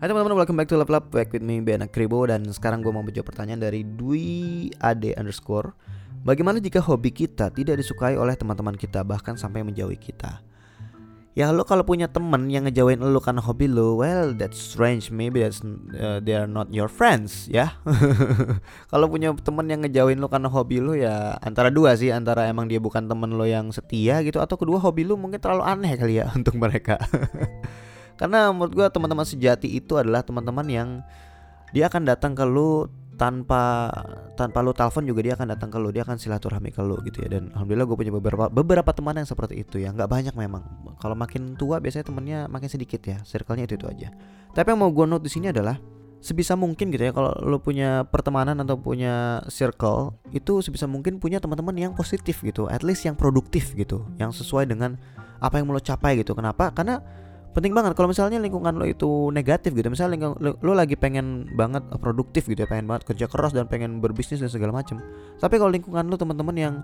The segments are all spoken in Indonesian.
Hai teman-teman, welcome back to Lab Lab Back with me, Bena Kribo Dan sekarang gue mau menjawab pertanyaan dari Dwi Ade underscore. Bagaimana jika hobi kita tidak disukai oleh teman-teman kita Bahkan sampai menjauhi kita? Ya lo kalau punya temen yang ngejauhin lo karena hobi lo Well that's strange. Maybe that's, uh, they are not your friends ya. Kalau punya temen yang ngejauhin lo karena hobi lo ya Antara dua sih Antara emang dia bukan temen lo yang setia gitu Atau kedua hobi lo mungkin terlalu aneh kali ya untuk mereka Karena menurut gue teman-teman sejati itu adalah teman-teman yang dia akan datang ke lu tanpa tanpa lu telepon juga dia akan datang ke lu dia akan silaturahmi ke lu gitu ya. Dan alhamdulillah gue punya beberapa beberapa teman yang seperti itu ya. Nggak banyak memang. Kalau makin tua biasanya temennya makin sedikit ya. Circle-nya itu itu aja. Tapi yang mau gue note di sini adalah sebisa mungkin gitu ya kalau lo punya pertemanan atau punya circle itu sebisa mungkin punya teman-teman yang positif gitu. At least yang produktif gitu. Yang sesuai dengan apa yang mau lo capai gitu. Kenapa? Karena penting banget. Kalau misalnya lingkungan lo itu negatif gitu misalnya lingkungan lo, lagi pengen banget produktif gitu ya pengen banget kerja keras dan pengen berbisnis dan segala macam tapi kalau lingkungan lo teman-teman yang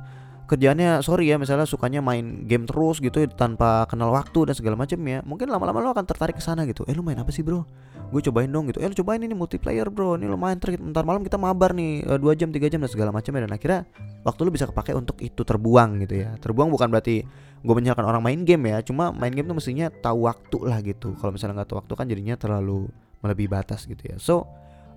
kerjaannya sorry ya misalnya sukanya main game terus gitu tanpa kenal waktu dan segala macam ya mungkin lama-lama lo akan tertarik ke sana gitu. Eh lo main apa sih bro? Gue cobain dong gitu. Eh lo cobain ini multiplayer bro. Ini lo main ter ntar malam kita mabar nih eh, dua jam tiga jam dan segala macam ya. Dan akhirnya waktu lo bisa kepake untuk itu terbuang gitu ya. Terbuang bukan berarti gue menyalahkan orang main game ya. Cuma main game tuh mestinya tahu waktu lah gitu. Kalau misalnya nggak tahu waktu kan jadinya terlalu melebihi batas gitu ya. So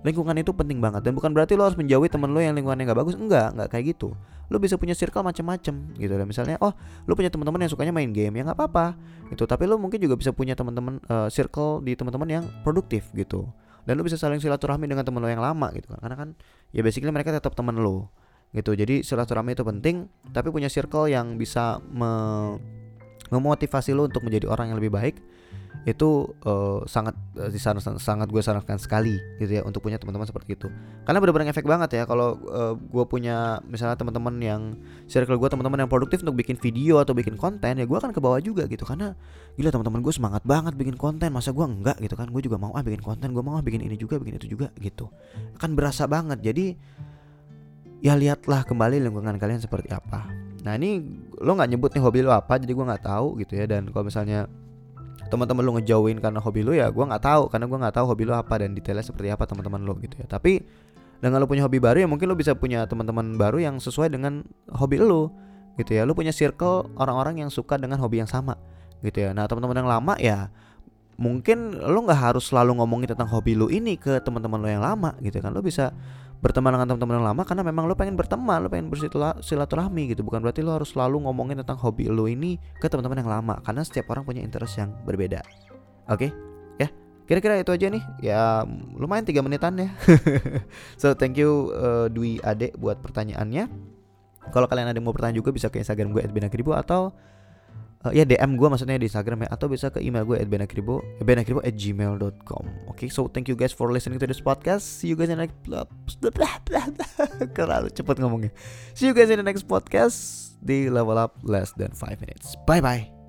lingkungan itu penting banget. Dan bukan berarti lo harus menjauhi temen lo yang lingkungannya nggak bagus. Enggak nggak kayak gitu. Lo bisa punya circle macam-macam gitu dan misalnya oh lo punya teman-teman yang sukanya main game. Ya nggak apa-apa gitu. Tapi lo mungkin juga bisa punya teman-teman uh, circle di teman-teman yang produktif gitu. Dan lo bisa saling silaturahmi dengan temen lo yang lama gitu kan. Karena kan ya basically mereka tetap temen lo gitu. Jadi silaturahmi itu penting tapi punya circle yang bisa me memotivasi lo untuk menjadi orang yang lebih baik itu uh, sangat uh, disarankan sangat gue sarankan sekali gitu ya untuk punya teman-teman seperti itu karena benar-benar efek banget ya kalau uh, gue punya misalnya teman-teman yang circle gue teman-teman yang produktif untuk bikin video atau bikin konten ya gue akan ke bawah juga gitu. Karena gila teman-teman gue semangat banget bikin konten masa gue enggak gitu kan? Gue juga mau ah bikin konten gue mau ah bikin ini juga bikin itu juga gitu. Kan berasa banget. Jadi ya lihatlah kembali lingkungan kalian seperti apa. Nah ini lo nggak nyebut nih hobi lo apa jadi gue nggak tahu gitu ya. Dan kalau misalnya teman-teman lu ngejauhin karena hobi lu ya gue nggak tahu karena gue nggak tahu hobi lu apa dan detailnya seperti apa teman-teman lu gitu ya. Tapi dengan lu punya hobi baru ya mungkin lu bisa punya teman-teman baru yang sesuai dengan hobi lu gitu ya. Lu punya circle orang-orang yang suka dengan hobi yang sama gitu ya. Nah teman-teman yang lama ya mungkin lu nggak harus selalu ngomongin tentang hobi lu ini ke teman-teman lu yang lama gitu kan. Lu bisa berteman dengan teman-teman yang lama karena memang lo pengen berteman, lo pengen bersilaturahmi gitu. Bukan berarti lo harus selalu ngomongin tentang hobi lo ini ke teman-teman yang lama karena setiap orang punya interest yang berbeda. Oke? Okay? Ya. Kira-kira itu aja nih. Ya lumayan tiga menitan ya. so thank you uh, Dwi Ade buat pertanyaannya. Kalau kalian ada yang mau bertanya juga bisa ke Instagram gue @benakribo atau uh, ya DM gue maksudnya di Instagram ya atau bisa ke email gue at benakribo benakribo at gmail.com oke okay, so thank you guys for listening to this podcast. See you guys in the next terlalu cepet ngomongnya. See you guys in the next podcast di level up less than 5 minutes. Bye bye